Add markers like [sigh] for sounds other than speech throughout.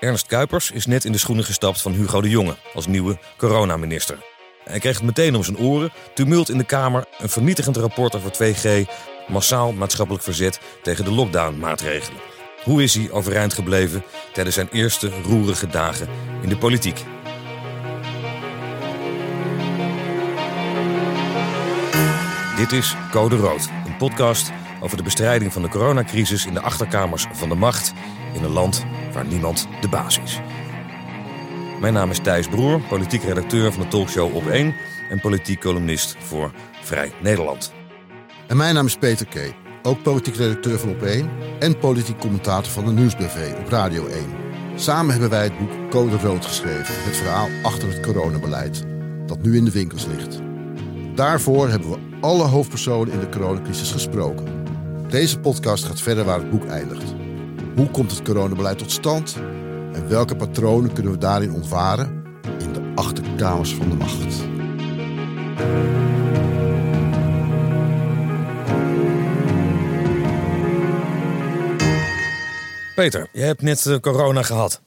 Ernst Kuipers is net in de schoenen gestapt van Hugo de Jonge als nieuwe coronaminister. Hij kreeg het meteen om zijn oren, tumult in de Kamer, een vernietigend rapport over 2G, massaal maatschappelijk verzet tegen de lockdown-maatregelen. Hoe is hij overeind gebleven tijdens zijn eerste roerige dagen in de politiek? Dit is Code Rood, een podcast over de bestrijding van de coronacrisis in de achterkamers van de macht in een land waar niemand de baas is. Mijn naam is Thijs Broer, politiek redacteur van de talkshow Op 1 en politiek columnist voor Vrij Nederland. En mijn naam is Peter K., ook politiek redacteur van Op 1 en politiek commentator van de Nieuwsbv op Radio 1. Samen hebben wij het boek Code Rood geschreven, het verhaal achter het coronabeleid, dat nu in de winkels ligt. Daarvoor hebben we alle hoofdpersonen in de coronacrisis gesproken. Deze podcast gaat verder waar het boek eindigt. Hoe komt het coronabeleid tot stand? En welke patronen kunnen we daarin ontwaren in de achterkamers van de macht? Peter, je hebt net eh, corona gehad.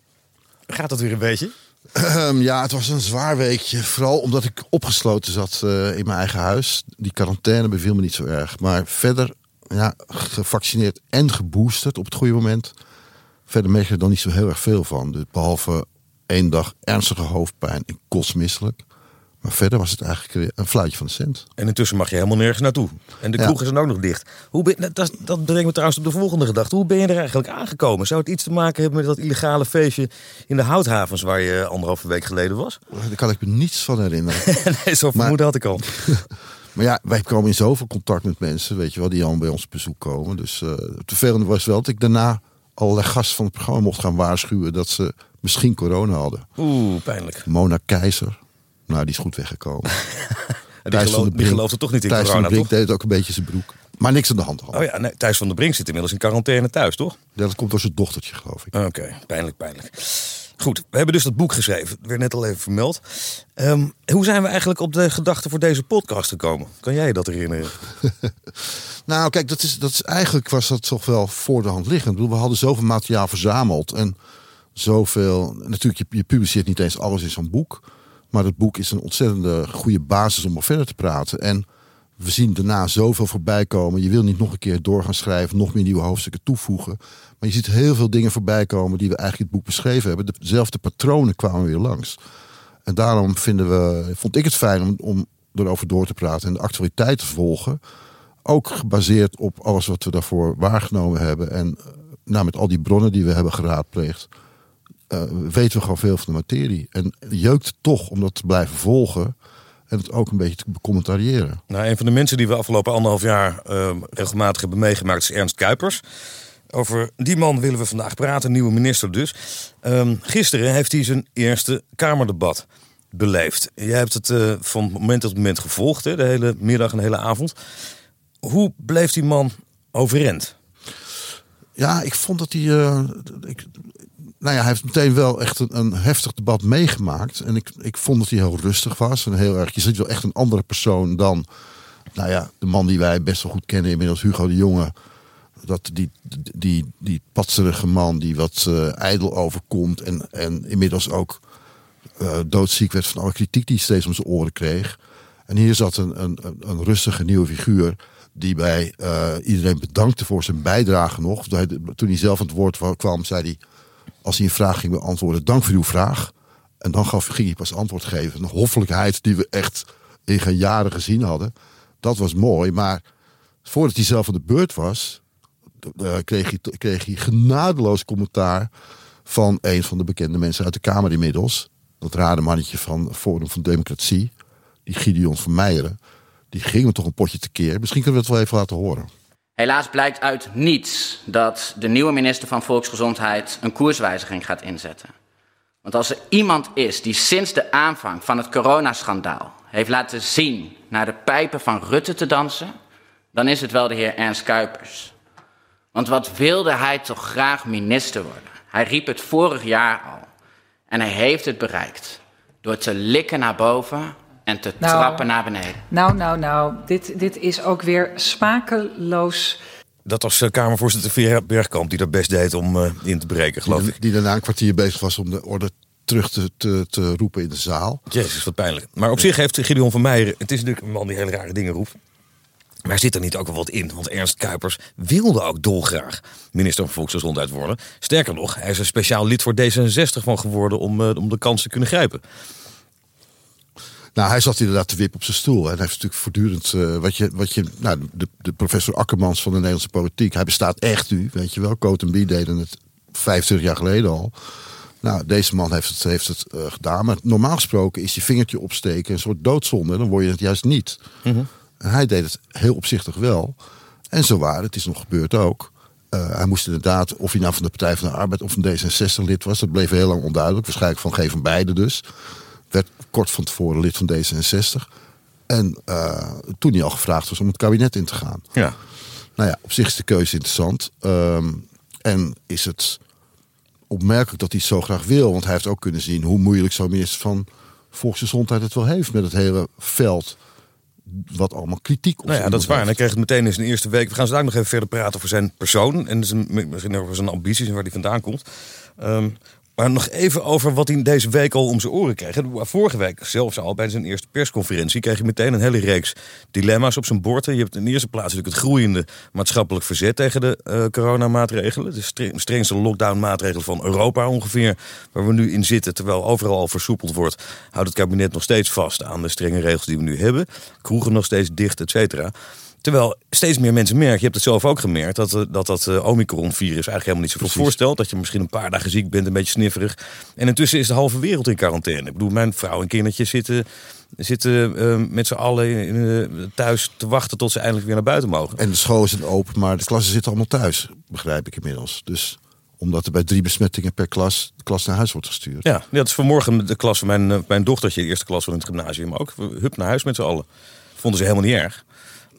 Gaat dat weer een beetje? Ehm, ja, het was een zwaar weekje. Vooral omdat ik opgesloten zat eh, in mijn eigen huis. Die quarantaine beviel me niet zo erg. Maar verder ja, gevaccineerd en geboosterd op het goede moment. Verder merk je er dan niet zo heel erg veel van. Dus behalve één dag ernstige hoofdpijn en kostmisselijk. Maar verder was het eigenlijk een fluitje van de cent. En intussen mag je helemaal nergens naartoe. En de Ja. kroeg is dan ook nog dicht. Hoe ben, dat, dat brengt me trouwens op de volgende gedachte. Hoe ben je er eigenlijk aangekomen? Zou het iets te maken hebben met dat illegale feestje in de houthavens... waar je anderhalve week geleden was? Daar kan ik me niets van herinneren. [laughs] nee, zo'n vermoeden had ik al. [laughs] Maar ja, wij komen in zoveel contact met mensen, weet je wel, die al bij ons op bezoek komen. Dus eh het vervelende was wel dat ik daarna allerlei gasten van het programma mocht gaan waarschuwen dat ze misschien corona hadden. Oeh, pijnlijk. Mona Keizer, nou die is goed weggekomen. [laughs] Die, geloof, de die geloofde toch niet in Thijs van der Brink toch? deed ook een beetje zijn broek. Maar niks aan de hand. Oh ja, nee, Thijs van der Brink zit inmiddels in quarantaine thuis, toch? Ja, dat komt door zijn dochtertje, geloof ik. Oké, pijnlijk, pijnlijk. Goed, we hebben dus dat boek geschreven. Werd net al even vermeld. Ehm, hoe zijn we eigenlijk op de gedachte voor deze podcast gekomen? Kan jij je dat herinneren? [laughs] Nou, kijk, dat is, dat is eigenlijk was dat toch wel voor de hand liggend. We hadden zoveel materiaal verzameld en zoveel. Natuurlijk, je, je publiceert niet eens alles in zo'n boek. Maar het boek is een ontzettende goede basis om op verder te praten. En we zien daarna zoveel voorbij komen. Je wil niet nog een keer door gaan schrijven, nog meer nieuwe hoofdstukken toevoegen. Maar je ziet heel veel dingen voorbij komen die we eigenlijk in het boek beschreven hebben. Dezelfde patronen kwamen weer langs. En daarom vinden we, vond ik het fijn om, om erover door te praten en de actualiteit te volgen. Ook gebaseerd op alles wat we daarvoor waargenomen hebben. En eh, nou, met al die bronnen die we hebben geraadpleegd, eh, weten we gewoon veel van de materie. En jeukt toch om dat te blijven volgen en het ook een beetje te becommentariëren. Nou, een van de mensen die we afgelopen anderhalf jaar ehm, regelmatig hebben meegemaakt is Ernst Kuipers. Over die man willen we vandaag praten, nieuwe minister dus. Ehm, gisteren heeft hij zijn eerste Kamerdebat beleefd. Jij hebt het eh, van moment tot moment gevolgd, hè, de hele middag en de hele avond. Hoe bleef die man overeind? Ja, ik vond dat hij. eh, ik, nou ja, hij heeft meteen wel echt een, een heftig debat meegemaakt. En ik, ik vond dat hij heel rustig was. En heel erg. Je ziet wel echt een andere persoon dan. Nou ja, de man die wij best wel goed kennen, inmiddels Hugo de Jonge. Dat die, die, die patserige man die wat eh, ijdel overkomt. En, en inmiddels ook eh, doodziek werd van alle kritiek die hij steeds om zijn oren kreeg. En hier zat een, een, een- rustige nieuwe figuur. Die bij eh, iedereen bedankte voor zijn bijdrage nog. Toen hij zelf aan het woord wa- kwam, zei hij. Als hij een vraag ging beantwoorden, dank voor uw vraag. En dan ging hij pas antwoord geven. Een hoffelijkheid die we echt in jaren gezien hadden. Dat was mooi. Maar voordat hij zelf aan de beurt was, eh, kreeg, hij, kreeg hij genadeloos commentaar van een van de bekende mensen uit de Kamer inmiddels. Dat rare mannetje van Forum van Democratie, die Gideon van Meijeren. Die ging me toch een potje tekeer. Misschien kunnen we het wel even laten horen. Helaas blijkt uit niets dat de nieuwe minister van Volksgezondheid een koerswijziging gaat inzetten. Want als er iemand is die sinds de aanvang van het coronaschandaal heeft laten zien naar de pijpen van Rutte te dansen, dan is het wel de heer Ernst Kuipers. Want wat wilde hij toch graag minister worden? Hij riep het vorig jaar al. En hij heeft het bereikt. Door te likken naar boven en te Nou. trappen naar beneden. Nou, nou, nou, dit, dit is ook weer smakeloos Dat was uh, Kamervoorzitter Vera Bergkamp die dat best deed om uh, in te breken, geloof die, ik. Die daarna een kwartier bezig was om de orde terug te, te, te roepen in de zaal. Jezus, wat pijnlijk. Maar op zich heeft Gideon van Meijer... Het is natuurlijk een man die hele rare dingen roept. Maar zit er niet ook wel wat in? Want Ernst Kuipers wilde ook dolgraag minister van Volksgezondheid worden. Sterker nog, hij is een speciaal lid voor D66 van geworden om, uh, om de kans te kunnen grijpen. Nou, hij zat inderdaad te wip op zijn stoel. En hij heeft natuurlijk voortdurend uh, wat je, wat je, nou, de, de professor Akkermans van de Nederlandse politiek. Hij bestaat echt nu, weet je wel. Coat en deden het 25 jaar geleden al. Nou, deze man heeft het, heeft het uh, gedaan. Maar normaal gesproken is je vingertje opsteken een soort doodzonde. Dan word je het juist niet. Mm -hmm. En hij deed het heel opzichtig wel. En zo waar, het is nog gebeurd ook. Uh, hij moest inderdaad, of hij nou van de Partij van de Arbeid of van D66 lid was, dat bleef heel lang onduidelijk. Waarschijnlijk van geen van beide dus. Werd kort van tevoren lid van D66. En uh, toen hij al gevraagd was om het kabinet in te gaan. Ja. Nou ja, op zich is de keuze interessant. Um, en is het opmerkelijk dat hij het zo graag wil. Want hij heeft ook kunnen zien hoe moeilijk zo'n minister van Volksgezondheid het wel heeft met het hele veld wat allemaal kritiek op nou ja, dat is waar. En hij kreeg het meteen in zijn eerste week. We gaan zo nog even verder praten over zijn persoon en zijn, misschien over zijn ambities en waar hij vandaan komt. Um, maar nog even over wat hij deze week al om zijn oren kreeg. Vorige week zelfs al bij zijn eerste persconferentie kreeg hij meteen een hele reeks dilemma's op zijn bord. Je hebt in eerste plaats natuurlijk het groeiende maatschappelijk verzet tegen de uh, coronamaatregelen. De strengste lockdown-maatregelen van Europa ongeveer, waar we nu in zitten. Terwijl overal al versoepeld wordt, houdt het kabinet nog steeds vast aan de strenge regels die we nu hebben. Kroegen nog steeds dicht, et cetera. Terwijl steeds meer mensen merken, je hebt het zelf ook gemerkt, dat uh, dat, dat uh, Omicron-virus eigenlijk helemaal niet zoveel Precies. voorstelt. Dat je misschien een paar dagen ziek bent, een beetje snifferig. En intussen is de halve wereld in quarantaine. Ik bedoel, mijn vrouw en kindertje zitten, zitten uh, met z'n allen in, thuis te wachten tot ze eindelijk weer naar buiten mogen. En de scholen zijn open, maar de klassen zitten allemaal thuis, begrijp ik inmiddels. Dus omdat er bij drie besmettingen per klas de klas naar huis wordt gestuurd. Ja, dat is vanmorgen de klas van mijn, mijn dochtertje, de eerste klas van het gymnasium ook. Hup naar huis met z'n allen. Vonden ze helemaal niet erg.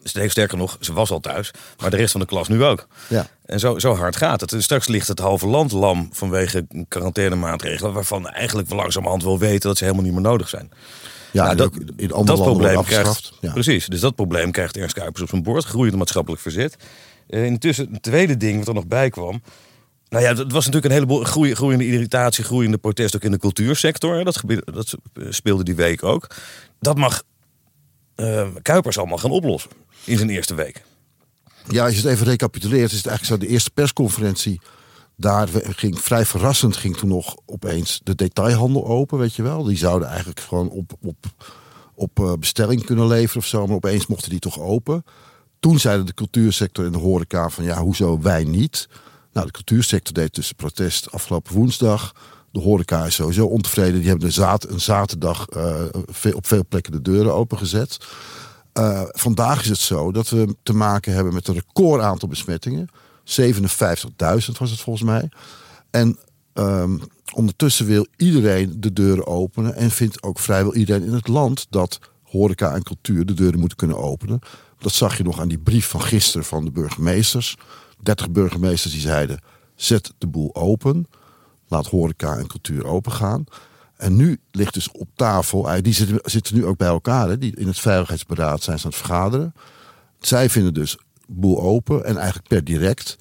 Sterker nog, ze was al thuis, maar de rest van de klas nu ook. Ja. En zo, zo hard gaat het. En straks ligt het halve land lam vanwege quarantainemaatregelen... waarvan eigenlijk we langzamerhand wel weten dat ze helemaal niet meer nodig zijn. Ja, nou, dat, in andere dat probleem krijgt, ja. Precies, dus dat probleem krijgt Ernst Kuipers op zijn bord. Groeiend maatschappelijk verzet. Uh, intussen, het tweede ding wat er nog bij kwam... Nou ja, het was natuurlijk een heleboel groei, groeiende irritatie, groeiende protest ook in de cultuursector. Dat, dat speelde die week ook. Dat mag uh, Kuipers allemaal gaan oplossen in zijn eerste week. Ja, als je het even recapituleert, is het eigenlijk zo de eerste persconferentie. Daar ging vrij verrassend ging toen nog opeens de detailhandel open, weet je wel. Die zouden eigenlijk gewoon op, op, op uh, bestelling kunnen leveren of zo, maar opeens mochten die toch open. Toen zeiden de cultuursector en de horeca van ja, hoezo wij niet? Nou, de cultuursector deed dus protest afgelopen woensdag. De horeca is sowieso ontevreden. Die hebben een, zaterdag uh, op veel plekken de deuren opengezet. Uh, vandaag is het zo dat we te maken hebben met een record aantal besmettingen. 57.000 was het volgens mij. En um, ondertussen wil iedereen de deuren openen. En vindt ook vrijwel iedereen in het land dat horeca en cultuur de deuren moeten kunnen openen. Dat zag je nog aan die brief van gisteren van de burgemeesters. 30 burgemeesters die zeiden: zet de boel open. Laat horeca en cultuur open gaan. En nu ligt dus op tafel, die zitten, zitten nu ook bij elkaar, hè, die in het Veiligheidsberaad zijn ze aan het vergaderen. Zij vinden dus boel open en eigenlijk per direct.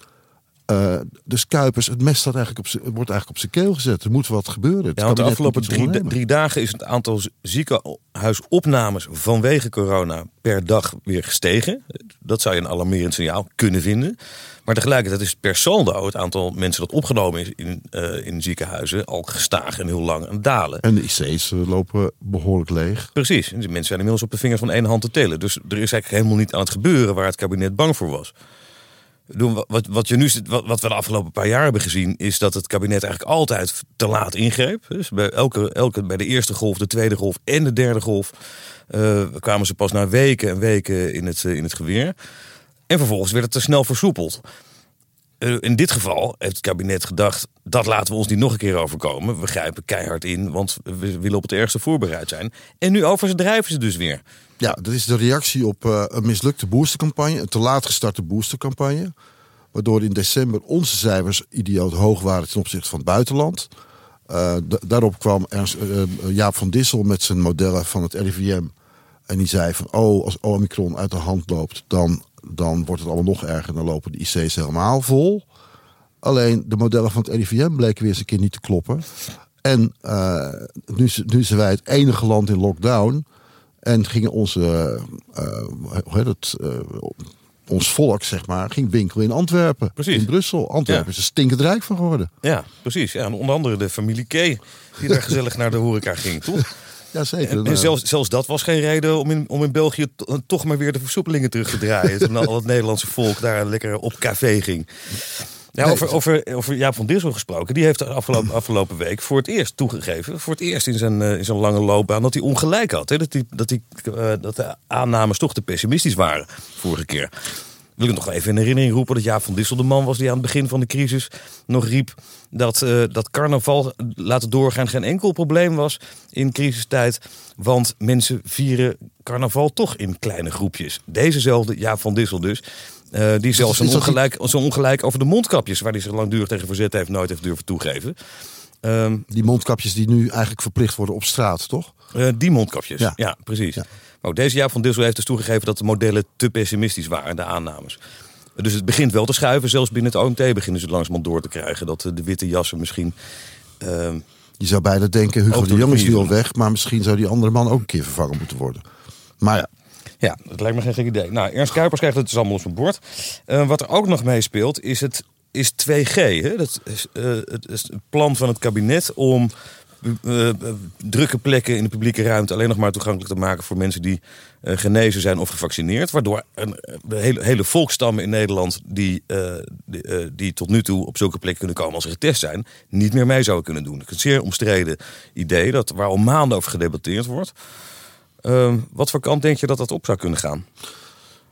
Uh, dus Kuipers, het mes staat eigenlijk op wordt eigenlijk op zijn keel gezet. Er moet wat gebeuren. Het ja, want de afgelopen drie, drie, dagen is het aantal ziekenhuisopnames vanwege corona per dag weer gestegen. Dat zou je een alarmerend signaal kunnen vinden. Maar tegelijkertijd is per saldo het aantal mensen dat opgenomen is in, uh, in ziekenhuizen al gestaag en heel lang aan het dalen. En de IC's lopen behoorlijk leeg. Precies. En die mensen zijn inmiddels op de vingers van één hand te tellen. Dus er is eigenlijk helemaal niet aan het gebeuren waar het kabinet bang voor was. Wat, wat, je nu, wat, wat we de afgelopen paar jaar hebben gezien, is dat het kabinet eigenlijk altijd te laat ingreep. Dus bij, elke, elke, bij de eerste golf, de tweede golf en de derde golf uh, kwamen ze pas na weken en weken in het, uh, in het geweer. En vervolgens werd het te snel versoepeld. Uh, in dit geval heeft het kabinet gedacht: dat laten we ons niet nog een keer overkomen. We grijpen keihard in, want we willen op het ergste voorbereid zijn. En nu overdrijven ze dus weer. Ja, dat is de reactie op uh, een mislukte boostercampagne, een te laat gestarte boostercampagne. Waardoor in december onze cijfers idioot hoog waren ten opzichte van het buitenland. Uh, daarop kwam Ernst, Jaap van Dissel met zijn modellen van het RIVM. En die zei van, oh, als Omicron uit de hand loopt, dan dan wordt het allemaal nog erger. Dan lopen de IC's helemaal vol. Alleen de modellen van het RIVM bleken weer eens een keer niet te kloppen. En uh, nu, nu zijn wij het enige land in lockdown. En gingen onze, uh, hoe heet het, uh, ons volk, zeg maar, ging winkelen in Antwerpen. Precies. In Brussel. Antwerpen Ja. is er stinkend rijk van geworden. Ja, precies. Ja, en onder andere de familie K. Die daar [laughs] gezellig naar de horeca ging, toch? Jazeker. En, en zelfs, zelfs dat was geen reden om in, om in België to- toch maar weer de versoepelingen terug te draaien. [laughs] toen al het Nederlandse volk daar lekker op café ging. Ja, Nee, over, over, over Jaap van Dissel gesproken. Die heeft de afgelopen, [clears throat] afgelopen week voor het eerst toegegeven. Voor het eerst in zijn, eh, in zijn lange loopbaan. Dat hij ongelijk had. Hè? Dat, die, dat, die, eh, dat de aannames toch te pessimistisch waren vorige keer. Wil ik nog even in herinnering roepen dat Jaap van Dissel de man was die aan het begin van de crisis nog riep dat, eh, dat carnaval laten doorgaan geen enkel probleem was in crisistijd. Want mensen vieren carnaval toch in kleine groepjes. Dezezelfde Jaap van Dissel dus. eh, die zelfs die- ongelijk, zo ongelijk over de mondkapjes, waar hij zich langdurig tegen verzet heeft, nooit heeft durven toegeven. Ehm, Die mondkapjes die nu eigenlijk verplicht worden op straat, toch? Eh, die mondkapjes, ja, Ja. precies. Ja. Maar ook deze Jaap van Dissel heeft dus toegegeven dat de modellen te pessimistisch waren, de aannames. Dus het begint wel te schuiven, zelfs binnen het OMT beginnen ze het langzamerhand door te krijgen. Dat eh, de witte jassen misschien... ehm, Je zou bijna denken, Hugo de Jong is nu al weg. Maar misschien zou die andere man ook een keer vervangen moeten worden. Maar ja, Ja, dat lijkt me geen gek idee. Nou, Ernst Kuipers krijgt het dus allemaal op zijn bord. Eh, wat er ook nog meespeelt is het is 2G. Hè? Dat is, het is het plan van het kabinet om eh, eh, drukke plekken in de publieke ruimte alleen nog maar toegankelijk te maken voor mensen die eh, genezen zijn of gevaccineerd. Waardoor een, eh, hele, hele volkstammen in Nederland die, die, die tot nu toe op zulke plekken kunnen komen als ze getest zijn, niet meer mee zouden kunnen doen. Het is een zeer omstreden idee dat, waar al maanden over gedebatteerd wordt. Ehm, wat voor kant denk je dat dat op zou kunnen gaan?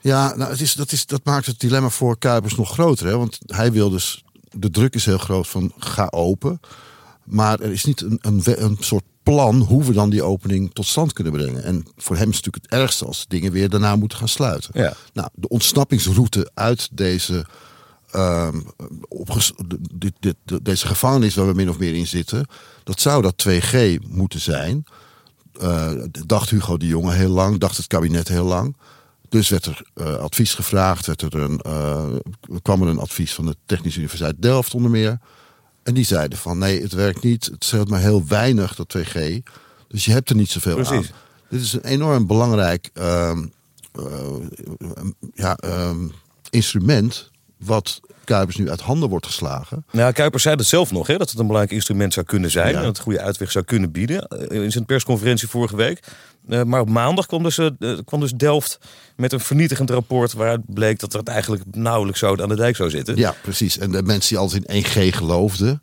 Ja, nou, het is, dat, is, dat maakt het dilemma voor Kuipers nog groter. Hè? Want hij wil dus, de druk is heel groot van ga open. Maar er is niet een, een, een soort plan hoe we dan die opening tot stand kunnen brengen. En voor hem is het natuurlijk het ergste als dingen weer daarna moeten gaan sluiten. Ja. Nou, de ontsnappingsroute uit deze, ehm, dit, dit, de- deze gevangenis waar we min of meer in zitten, dat zou dat 2G moeten zijn. Eh, dacht Hugo de Jonge heel lang, dacht het kabinet heel lang. Dus werd er eh, advies gevraagd, werd er een, eh, kwam er een advies van de Technische Universiteit Delft onder meer. En die zeiden van nee, het werkt niet, het scheelt maar heel weinig, dat 2G. Dus je hebt er niet zoveel Precies. aan. Dit is een enorm belangrijk ehm, eh, ja, ehm, instrument wat Kuipers nu uit handen wordt geslagen. Nou, Kuipers zei dat zelf nog, hè, dat het een belangrijk instrument zou kunnen zijn. Ja. En dat het goede uitweg zou kunnen bieden. eh, In zijn persconferentie vorige week. Eh, maar op maandag kwam dus, eh, kwam dus Delft met een vernietigend rapport. waaruit bleek dat het eigenlijk nauwelijks zo aan de dijk zou zitten. Ja, precies. En de mensen die altijd in 1G geloofden,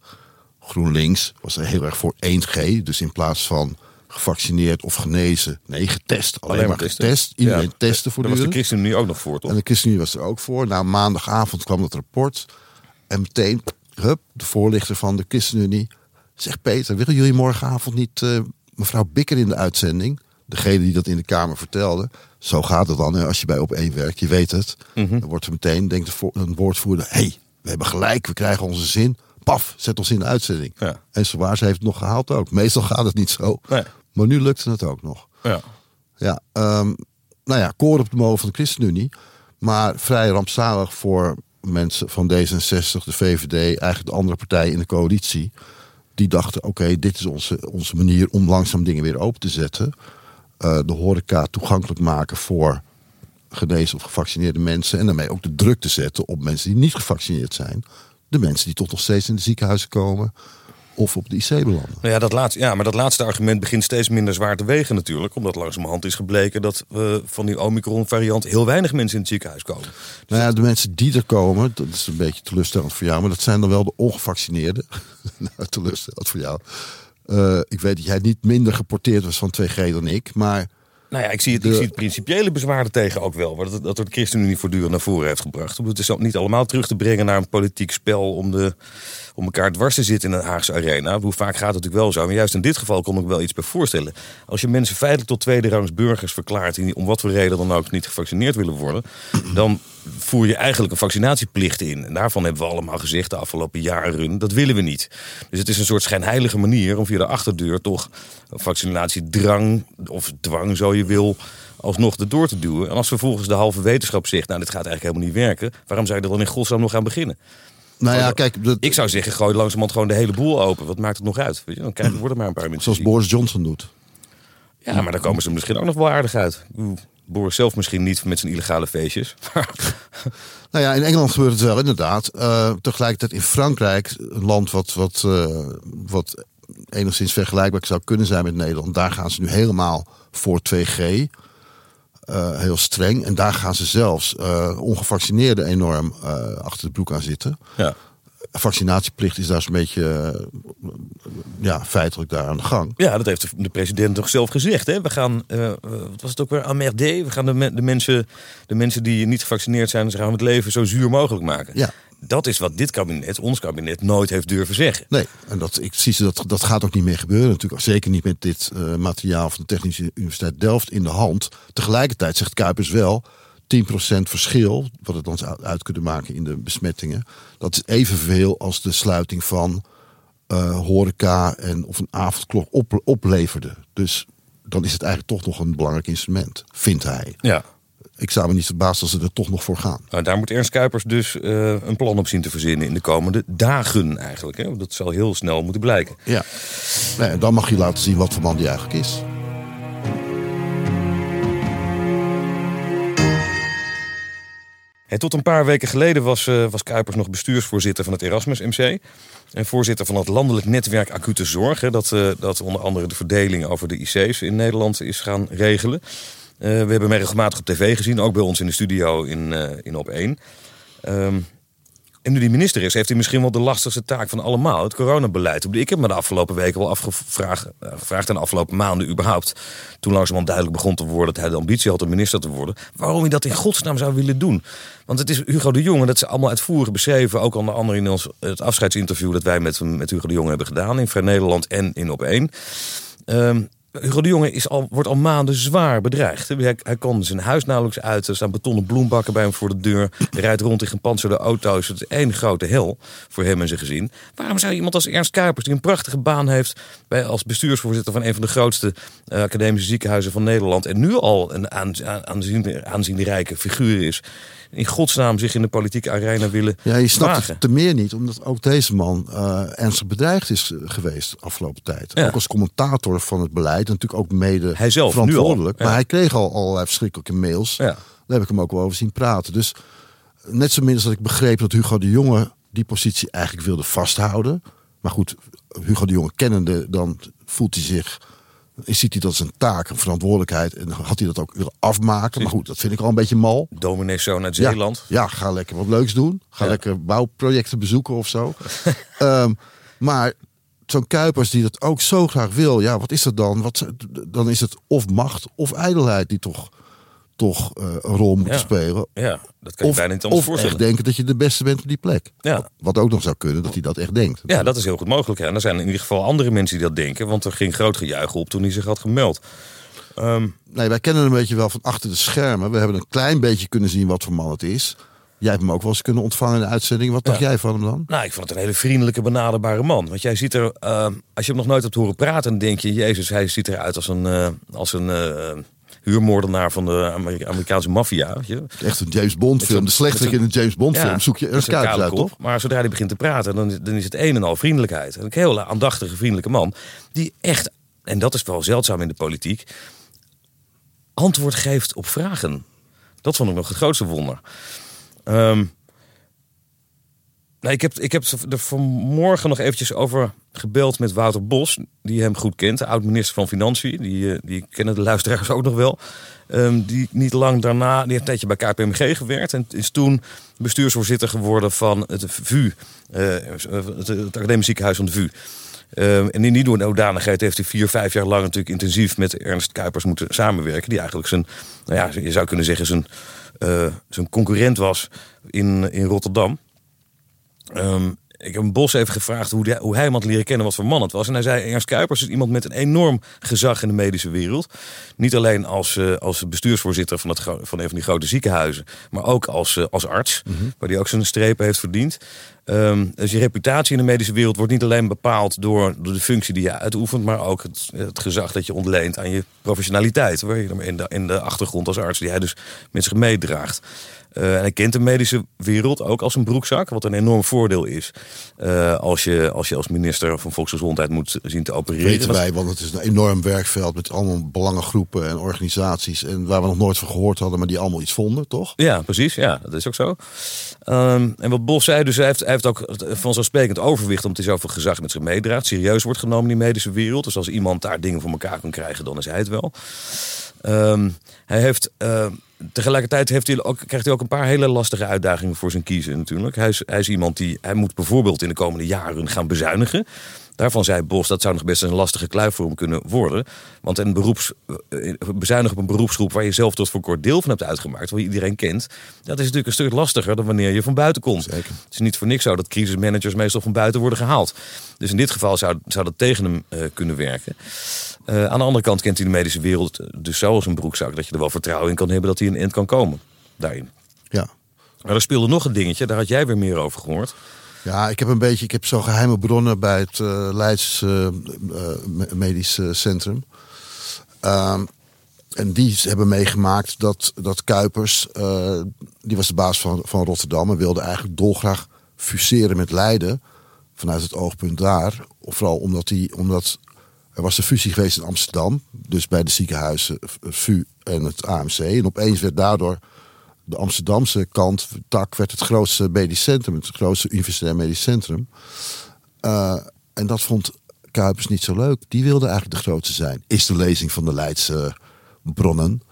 GroenLinks was er heel erg voor 1G. Dus in plaats van gevaccineerd of genezen, nee, getest. Alleen, maar testen. getest. Iedereen Ja, testen Daar was de. ChristenUnie ook nog voor, toch? En de ChristenUnie was er ook voor. Na maandagavond kwam dat rapport. En meteen, hup, de voorlichter van de ChristenUnie. Zegt Peter, willen jullie morgenavond niet eh, mevrouw Bikker in de uitzending? Degene die dat in de Kamer vertelde. Zo gaat het dan hè, als je bij op één werkt, je weet het. Mhm. Dan wordt er meteen, denkt de een woordvoerder... hé, hey, we hebben gelijk, we krijgen onze zin. Paf, zet ons in de uitzending. Ja. En zowaar, ze heeft het nog gehaald ook. Meestal gaat het niet zo. Nee. Maar nu lukte het ook nog. Ja. Ja, ehm, nou ja, koor op de molen van de ChristenUnie. Maar vrij rampzalig voor mensen van D66, de VVD, eigenlijk de andere partijen in de coalitie. Die dachten, oké, dit is onze, onze manier om langzaam dingen weer open te zetten. Eh, de horeca toegankelijk maken voor genezen of gevaccineerde mensen. En daarmee ook de druk te zetten op mensen die niet gevaccineerd zijn. De mensen die toch nog steeds in de ziekenhuizen komen of op de IC belanden. Nou ja, dat laatste, ja, maar dat laatste argument begint steeds minder zwaar te wegen natuurlijk. Omdat langzamerhand is gebleken dat eh, van die Omicron-variant heel weinig mensen in het ziekenhuis komen. Nou ja, de mensen die er komen, dat is een beetje teleurstellend voor jou, maar dat zijn dan wel de ongevaccineerden. [laughs] nou, teleurstellend voor jou. Eh, ik weet dat jij niet minder geporteerd was van 2G dan ik, maar Nou ja, ik zie het, De- ik zie het principiële bezwaar tegen ook wel. Wat het, dat het ChristenUnie voortdurend naar voren heeft gebracht. Het is ook niet allemaal terug te brengen naar een politiek spel om de, om elkaar dwars te zitten in een Haagse arena. Hoe vaak gaat het natuurlijk wel zo. Maar juist in dit geval kon ik wel iets bij voorstellen. Als je mensen feitelijk tot tweede rangs burgers verklaart... die om wat voor reden dan ook niet gevaccineerd willen worden... dan voer je eigenlijk een vaccinatieplicht in. En daarvan hebben we allemaal gezegd de afgelopen jaren... dat willen we niet. Dus het is een soort schijnheilige manier om via de achterdeur... toch vaccinatiedrang of dwang, zo je wil alsnog erdoor te duwen. En als vervolgens de halve wetenschap zegt, nou dit gaat eigenlijk helemaal niet werken, waarom zou je er dan in godsnaam nog aan beginnen? Nou ja, kijk, dat, Ik zou zeggen, gooi langzamerhand gewoon de hele boel open. Wat maakt het nog uit? Weet je? Dan krijg je, worden maar een paar mensen zoals. Boris Johnson doet. Ja, maar dan komen ze misschien ook nog wel aardig uit. Boris zelf misschien niet met zijn illegale feestjes. [laughs] Nou ja, in Engeland gebeurt het wel inderdaad. Eh, tegelijkertijd in Frankrijk, een land wat, wat, eh, wat enigszins vergelijkbaar zou kunnen zijn met Nederland. Daar gaan ze nu helemaal voor 2G. Eh, heel streng. En daar gaan ze zelfs eh ongevaccineerden enorm eh, achter de broek aan zitten. ja. Vaccinatieplicht is daar zo'n beetje eh, ja, feitelijk daar aan de gang. ja, dat heeft de- de president toch zelf gezegd. Hè? We gaan, eh, wat was het ook weer, amerde. We gaan de, de, mensen, de mensen die niet gevaccineerd zijn... ze gaan het leven zo zuur mogelijk maken. Ja. Dat is wat dit kabinet, ons kabinet, nooit heeft durven zeggen. Nee, en dat, ik zie ze dat, dat gaat ook niet meer gebeuren natuurlijk. Zeker niet met dit eh, materiaal van de Technische Universiteit Delft in de hand. Tegelijkertijd zegt Kuipers wel... 10% verschil, wat het dan zou uit kunnen maken in de besmettingen. Dat is evenveel als de sluiting van eh, horeca en of een avondklok op, opleverde. Dus dan is het eigenlijk toch nog een belangrijk instrument, vindt hij. Ja. Ik zou me niet verbazen als ze er toch nog voor gaan. Nou, daar moet Ernst Kuipers dus eh, een plan op zien te verzinnen in de komende dagen eigenlijk. Hè? Want Dat zal heel snel moeten blijken. Ja. Nee, en dan mag je laten zien wat voor man die eigenlijk is. Tot een paar weken geleden was, eh, was Kuipers nog bestuursvoorzitter van het Erasmus MC. En voorzitter van het landelijk netwerk acute zorg. Dat, eh, dat onder andere de verdeling over de IC's in Nederland is gaan regelen. Eh, we hebben hem regelmatig op tv gezien, ook bij ons in de studio in, in Op 1. Ehm, en nu die minister is, heeft hij misschien wel de lastigste taak van allemaal. Het coronabeleid. Ik heb me de afgelopen weken wel afgevraagd, eh, gevraagd en de afgelopen maanden überhaupt. Toen langzamerhand duidelijk begon te worden dat hij de ambitie had om minister te worden. Waarom hij dat in godsnaam zou willen doen. Want het is Hugo de Jonge, dat ze allemaal uitvoerig beschreven. Ook onder andere in ons, het afscheidsinterview dat wij met, met Hugo de Jonge hebben gedaan. In Vrij Nederland en in Op 1. Ehm, Hugo de Jonge is al, wordt al maanden zwaar bedreigd. Hij, hij kan zijn huis nauwelijks uit. Er staan betonnen bloembakken bij hem voor de deur. Hij rijdt rond in gepantserde auto's. Het is één grote hel voor hem en zijn gezin. Waarom zou iemand als Ernst Kuipers, die een prachtige baan heeft... Bij, als bestuursvoorzitter van een van de grootste eh, academische ziekenhuizen van Nederland... en nu al een aan, aan, aanzienlijke, aanzienlijke figuur is... in godsnaam zich in de politieke arena willen Ja, je snapt wagen? het te meer niet, omdat ook deze man eh, ernstig bedreigd is eh, geweest de afgelopen tijd. Ja. Ook als commentator van het beleid, en natuurlijk ook mede Hij zelf, nu al. verantwoordelijk. Ja. Maar hij kreeg al allerlei verschrikkelijke mails. Ja. Daar heb ik hem ook wel over zien praten. Dus net zo min als dat ik begreep dat Hugo de Jonge die positie eigenlijk wilde vasthouden. Maar goed, Hugo de Jonge kennende, dan voelt hij zich ziet hij dat als een taak, een verantwoordelijkheid. En had hij dat ook willen afmaken. Maar goed, dat vind ik al een beetje mal. Domineeszoon uit Ja, Zeeland. Ja, ga lekker wat leuks doen. Ga Ja. lekker bouwprojecten bezoeken of zo. [laughs] Ehm, maar zo'n Kuipers die dat ook zo graag wil. Ja, wat is dat dan? Wat, dan is het of macht of ijdelheid die toch, toch eh, een rol moeten Ja. spelen. Ja, dat kan je Of, bijna niet anders of voorstellen. echt denken dat je de beste bent op die plek. Ja. Wat, ook nog zou kunnen, dat hij dat echt denkt. Ja, dat is heel goed mogelijk. Ja. En er zijn in ieder geval andere mensen die dat denken. Want er ging groot gejuich op toen hij zich had gemeld. Ehm, Nee, wij kennen hem een beetje wel van achter de schermen. We hebben een klein beetje kunnen zien wat voor man het is. Jij hebt hem ook wel eens kunnen ontvangen in de uitzending. Wat dacht Ja. jij van hem dan? nou, ik vond het een hele vriendelijke, benaderbare man. Want jij ziet er, ehm, als je hem nog nooit hebt horen praten, dan denk je, Jezus, hij ziet eruit als een, eh, als een eh, huurmoordenaar van de Ameri- Amerikaanse maffia. Echt een James Bond film. De slechterik met in een James Bond film. Ja, Zoek je Kuipers kale uit, toch? Maar zodra hij begint te praten, dan, dan is het een en al vriendelijkheid. En een hele aandachtige, vriendelijke man. Die echt, en dat is wel zeldzaam in de politiek, antwoord geeft op vragen. Dat vond ik nog het grootste wonder. Ehm, nou, ik, heb, ik heb er vanmorgen nog eventjes over gebeld met Wouter Bos, die hem goed kent, oud-minister van Financiën. Die, eh, die kennen de luisteraars ook nog wel. Ehm, die niet lang daarna, die heeft een tijdje bij KPMG gewerkt en is toen bestuursvoorzitter geworden van het VU, eh, het, het Academisch Ziekenhuis van de VU. Ehm, en in die hoedanigheid heeft hij vier, vijf jaar lang natuurlijk intensief met Ernst Kuipers moeten samenwerken. Die eigenlijk zijn, nou ja, je zou kunnen zeggen, zijn, eh, zijn concurrent was in, in Rotterdam. Ehm, ik heb een Bos even gevraagd hoe, hoe hij hem had leren kennen, wat voor man het was. En hij zei, Ernst Kuipers is iemand met een enorm gezag in de medische wereld. Niet alleen als, uh, als bestuursvoorzitter van, het, van een van die grote ziekenhuizen, maar ook als, uh, als arts, waar hij ook zijn strepen heeft verdiend. Um, dus je reputatie in de medische wereld wordt niet alleen bepaald door, door de functie die je uitoefent, maar ook het, het, gezag dat je ontleent aan je professionaliteit. Waar je in de, in de achtergrond als arts, die hij dus met zich meedraagt. Uh, en hij kent de medische wereld ook als een broekzak, wat een enorm voordeel is. Uh, als, je, als je als minister van Volksgezondheid moet zien te opereren. Weten wij, want het is een enorm werkveld met allemaal belangengroepen en organisaties. En waar we nog nooit van gehoord hadden, maar die allemaal iets vonden, toch? Ja, precies. Ja, dat is ook zo. Um, en wat Bos zei, dus hij heeft, hij heeft ook vanzelfsprekend overwicht omdat hij zoveel gezag met zich meedraagt. Serieus wordt genomen in die medische wereld. Dus als iemand daar dingen voor elkaar kan krijgen, dan is hij het wel. Um, hij heeft. Uh, tegelijkertijd heeft hij ook, krijgt hij ook een paar hele lastige uitdagingen voor zijn kiezen natuurlijk. Hij is iemand die, hij moet bijvoorbeeld in de komende jaren gaan bezuinigen. Daarvan zei Bos, dat zou nog best een lastige kluif voor hem kunnen worden. Want een beroeps, bezuinigen op een beroepsgroep waar je zelf tot voor kort deel van hebt uitgemaakt, waar je iedereen kent, dat is natuurlijk een stuk lastiger dan wanneer je van buiten komt. Zeker. Het is niet voor niks zo dat crisismanagers meestal van buiten worden gehaald. Dus in dit geval zou, zou dat tegen hem uh, kunnen werken. Uh, aan de andere kant kent hij de medische wereld dus zo als een broekzak dat je er wel vertrouwen in kan hebben dat hij een eind kan komen daarin. Ja. Maar er speelde nog een dingetje, daar had jij weer meer over gehoord. Ja, ik heb een beetje, ik heb zo geheime bronnen bij het uh, Leids uh, Medisch Centrum. Uh, en die hebben meegemaakt dat, dat Kuipers, die was de baas van, van Rotterdam en wilde eigenlijk dolgraag fuseren met Leiden. Vanuit het oogpunt daar. Vooral omdat, die, omdat er was een fusie geweest in Amsterdam. Dus bij de ziekenhuizen VU en het AMC. En opeens werd daardoor de Amsterdamse kant, tak, werd het grootste medisch centrum, het grootste universitair medisch centrum. Uh, en dat vond Kuipers niet zo leuk. Die wilde eigenlijk de grootste zijn. Is de lezing van de Leidse bronnen.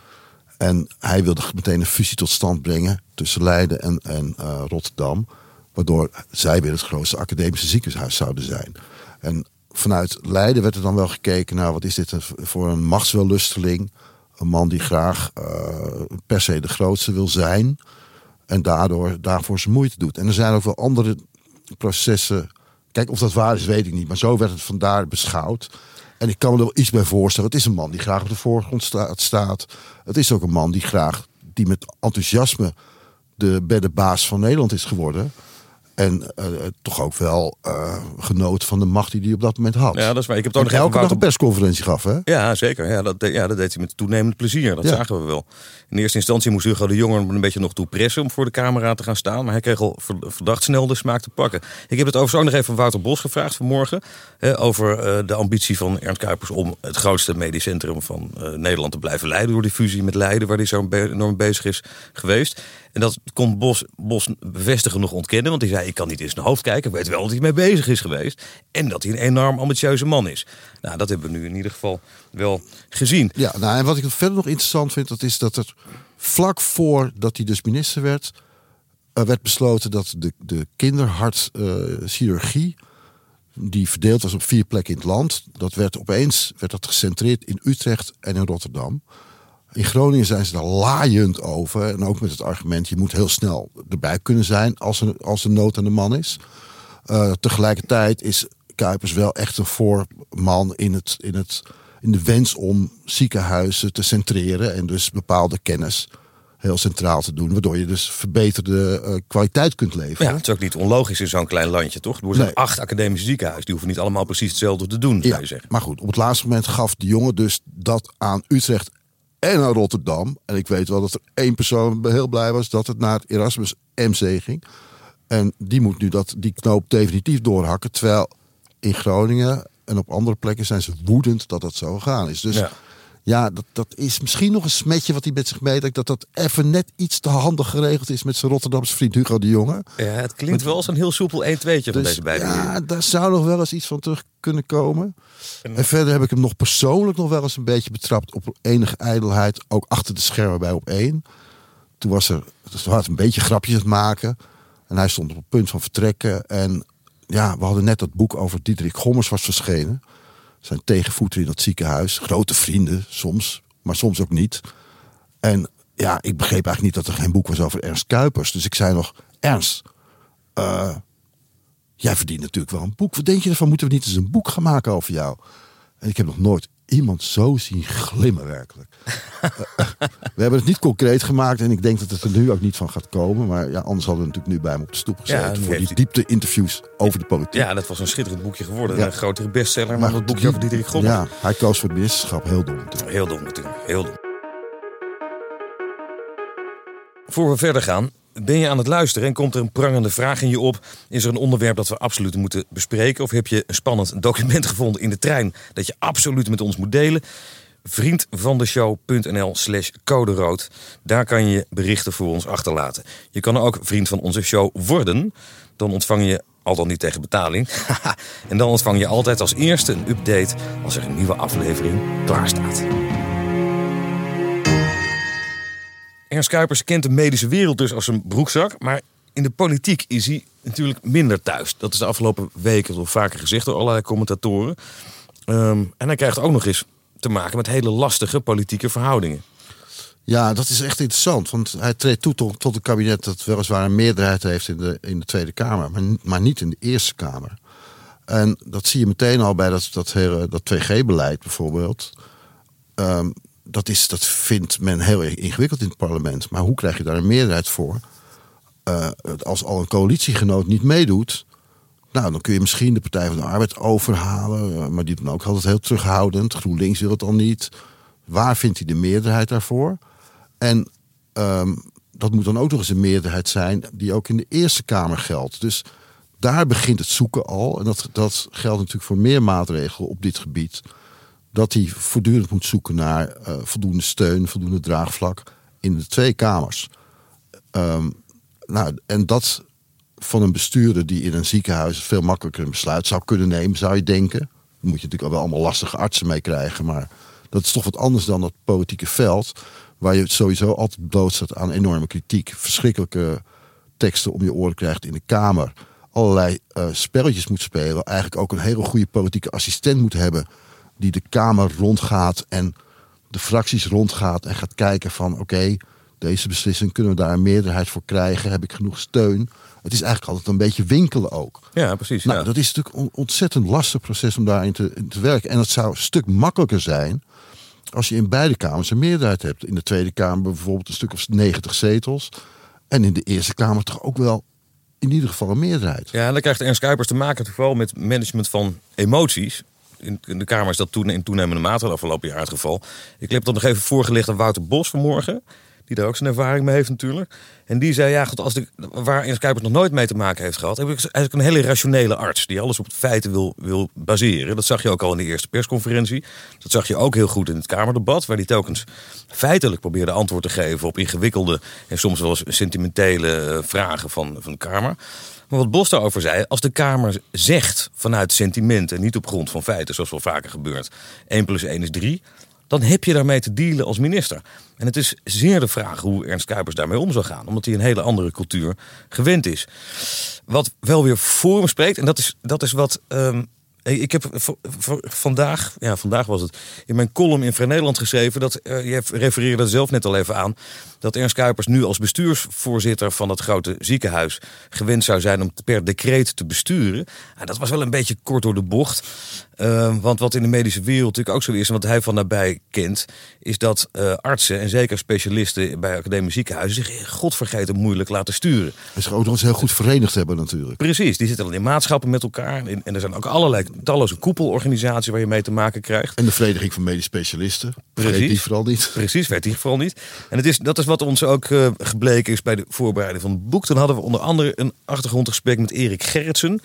En hij wilde meteen een fusie tot stand brengen tussen Leiden en, en uh, Rotterdam. Waardoor zij weer het grootste academische ziekenhuis zouden zijn. En vanuit Leiden werd er dan wel gekeken naar wat is dit voor een machtswellusteling een man die graag uh, per se de grootste wil zijn. En daardoor daarvoor zijn moeite doet. En er zijn ook wel andere processen. Kijk, of dat waar is, weet ik niet. Maar zo werd het vandaar beschouwd. En ik kan me er wel iets bij voorstellen. Het is een man die graag op de voorgrond staat. Het is ook een man die graag, die met enthousiasme de, de baas van Nederland is geworden. En uh, toch ook wel uh, genoot van de macht die hij op dat moment had. Ja, dat is waar. Ik heb toch nog elke Wouter... dag een persconferentie gaf, hè? Ja, zeker. Ja, dat, ja, dat deed hij met toenemend plezier. Dat ja. zagen we wel. In eerste instantie moest Hugo de Jonge een beetje nog toe pressen om voor de camera te gaan staan. Maar hij kreeg al verdacht snel de smaak te pakken. Ik heb het overigens ook nog even van Wouter Bos gevraagd vanmorgen. Hè, over uh, de ambitie van Ernst Kuipers om het grootste medisch centrum van Nederland te blijven leiden. Door die fusie met Leiden, waar hij zo enorm bezig is geweest. En dat kon Bos, Bos bevestigen nog ontkennen. Want hij zei, ik kan niet in zijn hoofd kijken. Ik weet wel dat hij mee bezig is geweest. En dat hij een enorm ambitieuze man is. Nou, dat hebben we nu in ieder geval wel gezien. Ja, nou, en wat ik verder nog interessant vind, dat is dat er vlak voordat hij dus minister werd, werd besloten dat de, de kinderhartchirurgie, die verdeeld was op vier plekken in het land, dat werd opeens werd dat gecentreerd in Utrecht en in Rotterdam. In Groningen zijn ze daar laaiend over. En ook met het argument, je moet heel snel erbij kunnen zijn als er, als er nood aan de man is. Uh, tegelijkertijd is Kuipers wel echt een voorman in, het, in, het, in de wens om ziekenhuizen te centreren. En dus bepaalde kennis heel centraal te doen. Waardoor je dus verbeterde uh, kwaliteit kunt leveren. Ja, het is ook niet onlogisch in zo'n klein landje, toch? Er zijn nee. acht academische ziekenhuizen. Die hoeven niet allemaal precies hetzelfde te doen, zou je zeggen. Maar goed, op het laatste moment gaf de jongen dus dat aan Utrecht en naar Rotterdam. En ik weet wel dat er één persoon heel blij was dat het naar het Erasmus MC ging. En die moet nu dat, die knoop definitief doorhakken. Terwijl in Groningen en op andere plekken zijn ze woedend dat dat zo gegaan is. Dus ja, ja dat, dat is misschien nog een smetje wat hij met zich meetrekt. Dat dat even net iets te handig geregeld is met zijn Rotterdamse vriend Hugo de Jonge. Ja, het klinkt wel als een heel soepel 1 2 van dus, deze beide. Ja, daar zou nog wel eens iets van terug kunnen komen. En, en, verder heb ik hem nog persoonlijk nog wel eens een beetje betrapt op enige ijdelheid. Ook achter de schermen bij op één. Toen was er, dus had een beetje grapjes het maken. En hij stond op het punt van vertrekken. En ja, we hadden net dat boek over Diederik Gommers was verschenen. Zijn tegenvoeter in dat ziekenhuis. Grote vrienden soms, maar soms ook niet. En ja, ik begreep eigenlijk niet dat er geen boek was over Ernst Kuipers. Dus ik zei nog, Ernst, uh, Jij verdient natuurlijk wel een boek. Wat denk je ervan? Moeten we niet eens een boek gaan maken over jou? En ik heb nog nooit iemand zo zien glimmen werkelijk. [laughs] we hebben het niet concreet gemaakt en ik denk dat het er nu ook niet van gaat komen. Maar ja, anders hadden we natuurlijk nu bij hem op de stoep gezeten Ja, voor die diepte interviews over de politiek. Ja, dat was een schitterend boekje geworden. Ja. Een grotere bestseller, maar, Maar dat boekje over Diederik Gommers. Ja, hij koos voor het ministerschap. Heel dom natuurlijk. Heel dom natuurlijk, heel dom. Voor we verder gaan, ben je aan het luisteren en komt er een prangende vraag in je op? Is er een onderwerp dat we absoluut moeten bespreken? Of heb je een spannend [laughs] document gevonden in de trein dat je absoluut met ons moet delen? Vriendvandeshow.nl slash code rood. Daar kan je berichten voor ons achterlaten. Je kan ook vriend van onze show worden. Dan ontvang je al dan niet tegen betaling. [laughs] en dan ontvang je altijd als eerste een update als er een nieuwe aflevering klaar staat. Ernst Kuipers kent de medische wereld dus als een broekzak. Maar in de politiek is hij natuurlijk minder thuis. Dat is de afgelopen weken al vaker gezegd door allerlei commentatoren. Ehm, en hij krijgt ook nog eens te maken met hele lastige politieke verhoudingen. Ja, dat is echt interessant. Want hij treedt toe tot, tot een kabinet dat weliswaar een meerderheid heeft in de, in de Tweede Kamer, maar, maar niet in de Eerste Kamer. En dat zie je meteen al bij dat, dat, dat 2G-beleid bijvoorbeeld. Ehm, dat, is, dat vindt men heel ingewikkeld in het parlement. Maar hoe krijg je daar een meerderheid voor? Eh, als al een coalitiegenoot niet meedoet, nou, dan kun je misschien de Partij van de Arbeid overhalen. eh, Maar die doen ook altijd heel terughoudend. GroenLinks wil het al niet. Waar vindt hij de meerderheid daarvoor? En ehm, dat moet dan ook nog eens een meerderheid zijn die ook in de Eerste Kamer geldt. Dus daar begint het zoeken al. En dat, dat geldt natuurlijk voor meer maatregelen op dit gebied. Dat hij voortdurend moet zoeken naar eh, voldoende steun, voldoende draagvlak in de twee kamers. Ehm, nou, en dat van een bestuurder die in een ziekenhuis veel makkelijker een besluit zou kunnen nemen, zou je denken. Daar moet je natuurlijk wel allemaal lastige artsen mee krijgen, maar dat is toch wat anders dan dat politieke veld, waar je sowieso altijd blootstaat aan enorme kritiek, verschrikkelijke teksten om je oren krijgt in de Kamer, allerlei eh, spelletjes moet spelen, eigenlijk ook een hele goede politieke assistent moet hebben die de Kamer rondgaat en de fracties rondgaat en gaat kijken van oké, deze beslissing kunnen we daar een meerderheid voor krijgen, heb ik genoeg steun. Het is eigenlijk altijd een beetje winkelen ook. Ja, precies. Nou, ja. dat is natuurlijk een ontzettend lastig proces om daarin te, te werken. En het zou een stuk makkelijker zijn als je in beide kamers een meerderheid hebt. In de Tweede Kamer bijvoorbeeld een stuk of 90 zetels. En in de Eerste Kamer toch ook wel in ieder geval een meerderheid. Ja, en dan krijgt Ernst Kuipers te maken vooral met management van emoties. In, de Kamer is dat toen in toenemende mate, het afgelopen jaar het geval. Ik heb dat nog even voorgelegd aan Wouter Bos vanmorgen. Die daar ook zijn ervaring mee heeft natuurlijk. En die zei, ja, goed, als de, waar Ernst Kuipers nog nooit mee te maken heeft gehad... heb ik een hele rationele arts die alles op feiten wil, wil baseren. Dat zag je ook al in de eerste persconferentie. Dat zag je ook heel goed in het Kamerdebat... waar hij telkens feitelijk probeerde antwoord te geven... op ingewikkelde en soms wel eens sentimentele eh, vragen van, van de Kamer. Maar wat Bos daarover zei, als de Kamer zegt vanuit sentiment en niet op grond van feiten, zoals wel vaker gebeurt, 1 plus 1 is 3, dan heb je daarmee te dealen als minister. En het is zeer de vraag hoe Ernst Kuipers daarmee om zou gaan, omdat hij een hele andere cultuur gewend is. Wat wel weer voor hem spreekt, en dat is, dat is wat. ehm, ik heb vandaag, ja, vandaag was het, in mijn column in Vrij Nederland geschreven. Dat, eh, je refereerde er zelf net al even aan. Dat Ernst Kuipers nu als bestuursvoorzitter van dat grote ziekenhuis. gewend zou zijn om per decreet te besturen. En dat was wel een beetje kort door de bocht. Eh, want wat in de medische wereld natuurlijk ook zo is. en wat hij van nabij kent. is dat eh, artsen en zeker specialisten bij academische ziekenhuizen. zich godvergeten moeilijk laten sturen. En zich ook nog eens heel goed verenigd hebben natuurlijk. Precies, die zitten dan in maatschappen met elkaar. En, en er zijn ook allerlei talloze koepelorganisaties waar je mee te maken krijgt. En de Vereniging van Medisch Specialisten. Vergeet Precies. die vooral niet. Precies, weet hij vooral niet. En het is, dat is wat ons ook eh, gebleken is bij de voorbereiding van het boek. Toen hadden we onder andere een achtergrondgesprek met Erik Gerritsen.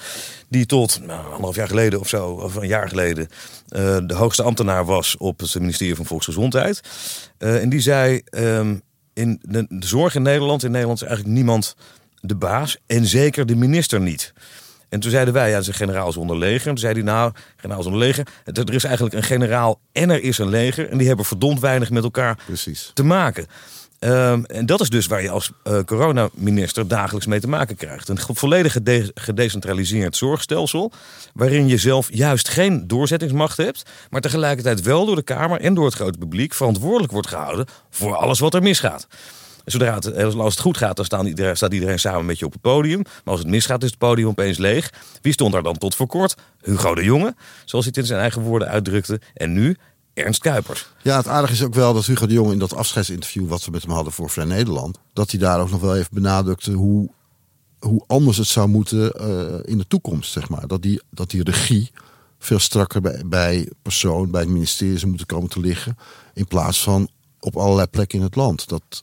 Die tot nou, anderhalf jaar geleden of zo, of een jaar geleden, eh, de hoogste ambtenaar was op het ministerie van Volksgezondheid. Eh, en die zei, ehm, in de, de zorg in Nederland, in Nederland is eigenlijk niemand de baas. En zeker de minister niet. En toen zeiden wij, ja, zijn generaal zonder leger. En toen zei hij, nou, generaal zonder leger. het- Er is eigenlijk een generaal en er is een leger. En die hebben verdomd weinig met elkaar Precies. te maken. Ehm, en dat is dus waar je als eh, coronaminister dagelijks mee te maken krijgt. Een volledig gede- gedecentraliseerd zorgstelsel. Waarin je zelf juist geen doorzettingsmacht hebt. Maar tegelijkertijd wel door de Kamer en door het grote publiek verantwoordelijk wordt gehouden voor alles wat er misgaat. Zodra het, als het goed gaat, dan staan iedereen, staat iedereen samen met je op het podium. Maar als het misgaat, is het podium opeens leeg. Wie stond daar dan tot voor kort? Hugo de Jonge, zoals hij het in zijn eigen woorden uitdrukte. En nu Ernst Kuipers. Ja, het aardige is ook wel dat Hugo de Jonge in dat afscheidsinterview wat we met hem hadden voor Vrij Nederland, dat hij daar ook nog wel even benadrukte hoe, hoe anders het zou moeten uh, in de toekomst, zeg maar. Dat die, dat die regie veel strakker bij, bij persoon, bij het ministerie zou moeten komen te liggen, in plaats van op allerlei plekken in het land. Dat,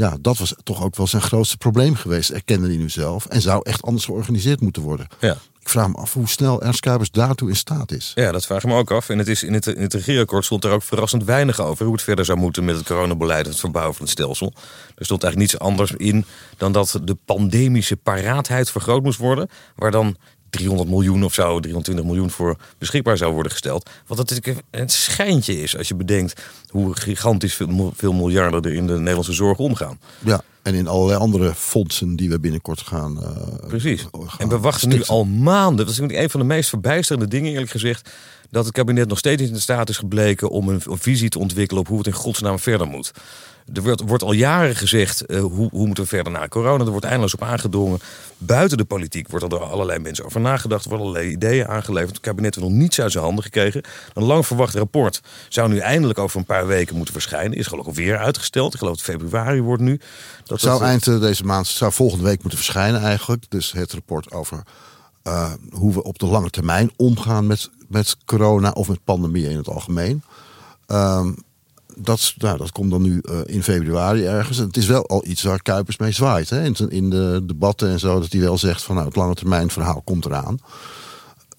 ja, dat was toch ook wel zijn grootste probleem geweest, erkende hij nu zelf. En zou echt anders georganiseerd moeten worden. Ja. Ik vraag me af hoe snel Ernst Kuipers daartoe in staat is. Ja, dat vraag ik me ook af. En het is in het, in het regeerakkoord stond er ook verrassend weinig over hoe het verder zou moeten met het coronabeleid en het verbouwen van het stelsel. Er stond eigenlijk niets anders in dan dat de pandemische paraatheid vergroot moest worden. Waar dan 300 miljoen of zo, 320 miljoen voor beschikbaar zou worden gesteld. Wat natuurlijk een schijntje is als je bedenkt hoe gigantisch veel, veel miljarden er in de Nederlandse zorg omgaan. Ja, en in allerlei andere fondsen die we binnenkort gaan. Uh, Precies. en we wachten nu al maanden. Dat is een van de meest verbijsterende dingen, eerlijk gezegd. Dat het kabinet nog steeds niet in staat is gebleken om een, een visie te ontwikkelen op hoe het in godsnaam verder moet. Er wordt, wordt al jaren gezegd uh, hoe, hoe moeten we verder na corona. Er wordt eindeloos op aangedrongen. Buiten de politiek wordt er door allerlei mensen over nagedacht. Er worden allerlei ideeën aangeleverd. Het kabinet heeft nog niets uit zijn handen gekregen. Een lang verwacht rapport zou nu eindelijk over een paar weken moeten verschijnen. Is geloof ik weer uitgesteld. Ik geloof dat februari wordt nu. Dat zou eind eh, deze maand, zou volgende week moeten verschijnen eigenlijk. Dus het rapport over uh, hoe we op de lange termijn omgaan met, met corona of met pandemie in het algemeen. Um, dat, nou, dat komt dan nu uh, in februari ergens. En het is wel al iets waar Kuipers mee zwaait. Hè? In, in de debatten en zo. Dat hij wel zegt van nou, het lange termijn verhaal komt eraan.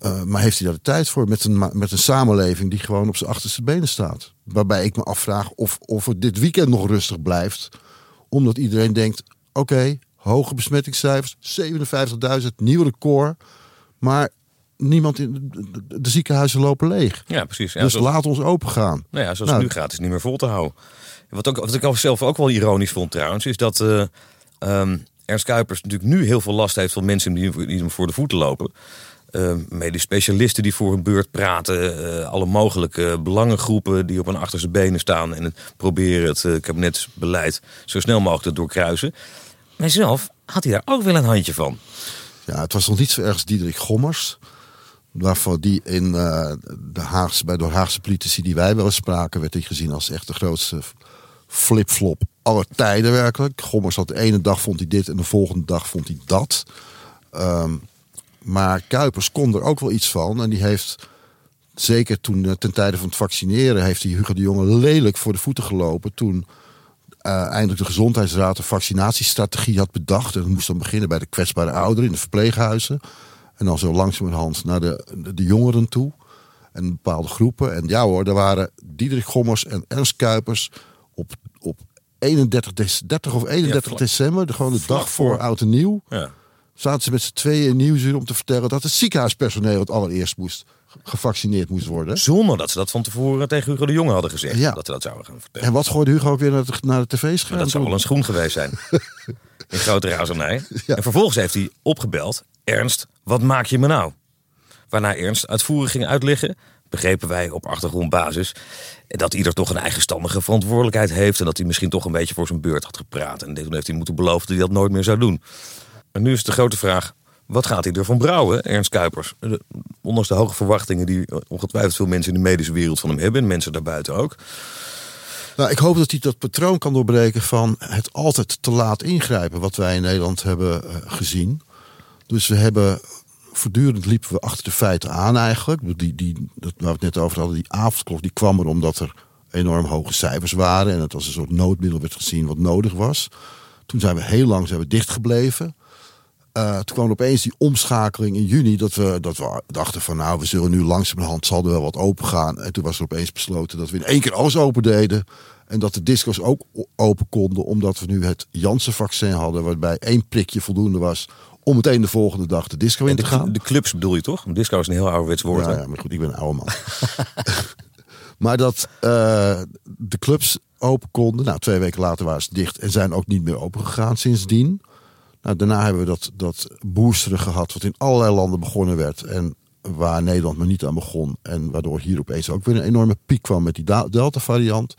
Uh, maar heeft hij daar de tijd voor met een, met een samenleving die gewoon op zijn achterste benen staat? Waarbij ik me afvraag of, of het dit weekend nog rustig blijft. Omdat iedereen denkt, oké, hoge besmettingscijfers, 57.000, nieuw record. Maar niemand in de, ziekenhuizen lopen leeg. Ja, precies. Ja, dus laat ons open gaan. Nou ja, zoals nou, het nu gaat, is het niet meer vol te houden. Wat, ook, wat ik zelf ook wel ironisch vond trouwens, is dat uh, um, Ernst Kuipers natuurlijk nu heel veel last heeft van mensen die, die hem voor de voeten lopen. Uh, medisch specialisten die voor hun beurt praten. Uh, alle mogelijke belangengroepen die op hun achterste benen staan en het proberen het uh, kabinetsbeleid zo snel mogelijk te doorkruisen. Maar zelf had hij daar ook wel een handje van. Ja, het was nog niet zo ergens Diederik Gommers waarvan die in uh, de Haagse, bij de Haagse politici die wij wel eens spraken, werd hij gezien als echt de grootste flipflop aller tijden werkelijk. Gommers had de ene dag vond hij dit en de volgende dag vond hij dat. Um, maar Kuipers kon er ook wel iets van en die heeft zeker toen uh, ten tijde van het vaccineren heeft hij Hugo de Jonge lelijk voor de voeten gelopen toen uh, eindelijk de gezondheidsraad een vaccinatiestrategie had bedacht en dat moest dan beginnen bij de kwetsbare ouderen in de verpleeghuizen. En dan zo langzamerhand naar de, de, jongeren toe. En bepaalde groepen. En ja hoor, er waren Diederik Gommers en Ernst Kuipers op, op 31, 30 of 31 december, de, gewoon de dag voor, Oud en Nieuw. Ja. Zaten ze met z'n tweeën in Nieuwsuur om te vertellen dat het ziekenhuispersoneel het allereerst moest gevaccineerd moest worden. Zonder dat ze dat van tevoren tegen Hugo de Jonge hadden gezegd. Ja. Dat ze dat zouden gaan vertellen. En wat gooide Hugo ook weer naar de, naar de tv-scherm? Dat zou wel een schoen geweest zijn. [laughs] in grote razernij. Ja. En vervolgens heeft hij opgebeld. Ernst, wat maak je me nou? Waarna Ernst uitvoerig ging uitleggen, begrepen wij op achtergrondbasis dat ieder toch een eigenstandige verantwoordelijkheid heeft en dat hij misschien toch een beetje voor zijn beurt had gepraat. En toen heeft hij moeten beloven dat hij dat nooit meer zou doen. En nu is de grote vraag: wat gaat hij ervan brouwen, Ernst Kuipers? Ondanks de hoge verwachtingen die ongetwijfeld veel mensen in de medische wereld van hem hebben en mensen daarbuiten ook. Nou, ik hoop dat hij dat patroon kan doorbreken van het altijd te laat ingrijpen, wat wij in Nederland hebben uh, gezien. Dus we hebben voortdurend liepen we achter de feiten aan eigenlijk. Die, die, dat, waar we het net over hadden, die avondklok die kwam er omdat er enorm hoge cijfers waren. En het als een soort noodmiddel werd gezien wat nodig was. Toen zijn we heel lang zijn we dichtgebleven. Uh, toen kwam opeens die omschakeling in juni dat we, dat we dachten van nou, we zullen nu langzamerhand zal er wel wat open gaan. En toen was er opeens besloten dat we in één keer alles open deden. En dat de disco's ook open konden, omdat we nu het Janssen-vaccin hadden, waarbij één prikje voldoende was om meteen de volgende dag de disco in te gaan. De clubs bedoel je toch? Disco is een heel ouderwets woord. Ja, ja maar goed, ik ben een oude man. [laughs] [laughs] maar dat uh, de clubs open konden. Nou, twee weken later waren ze dicht en zijn ook niet meer open gegaan sindsdien. Nou, daarna hebben we dat, dat boosteren gehad, wat in allerlei landen begonnen werd. En waar Nederland maar niet aan begon. En waardoor hier opeens ook weer een enorme piek kwam met die Delta-variant.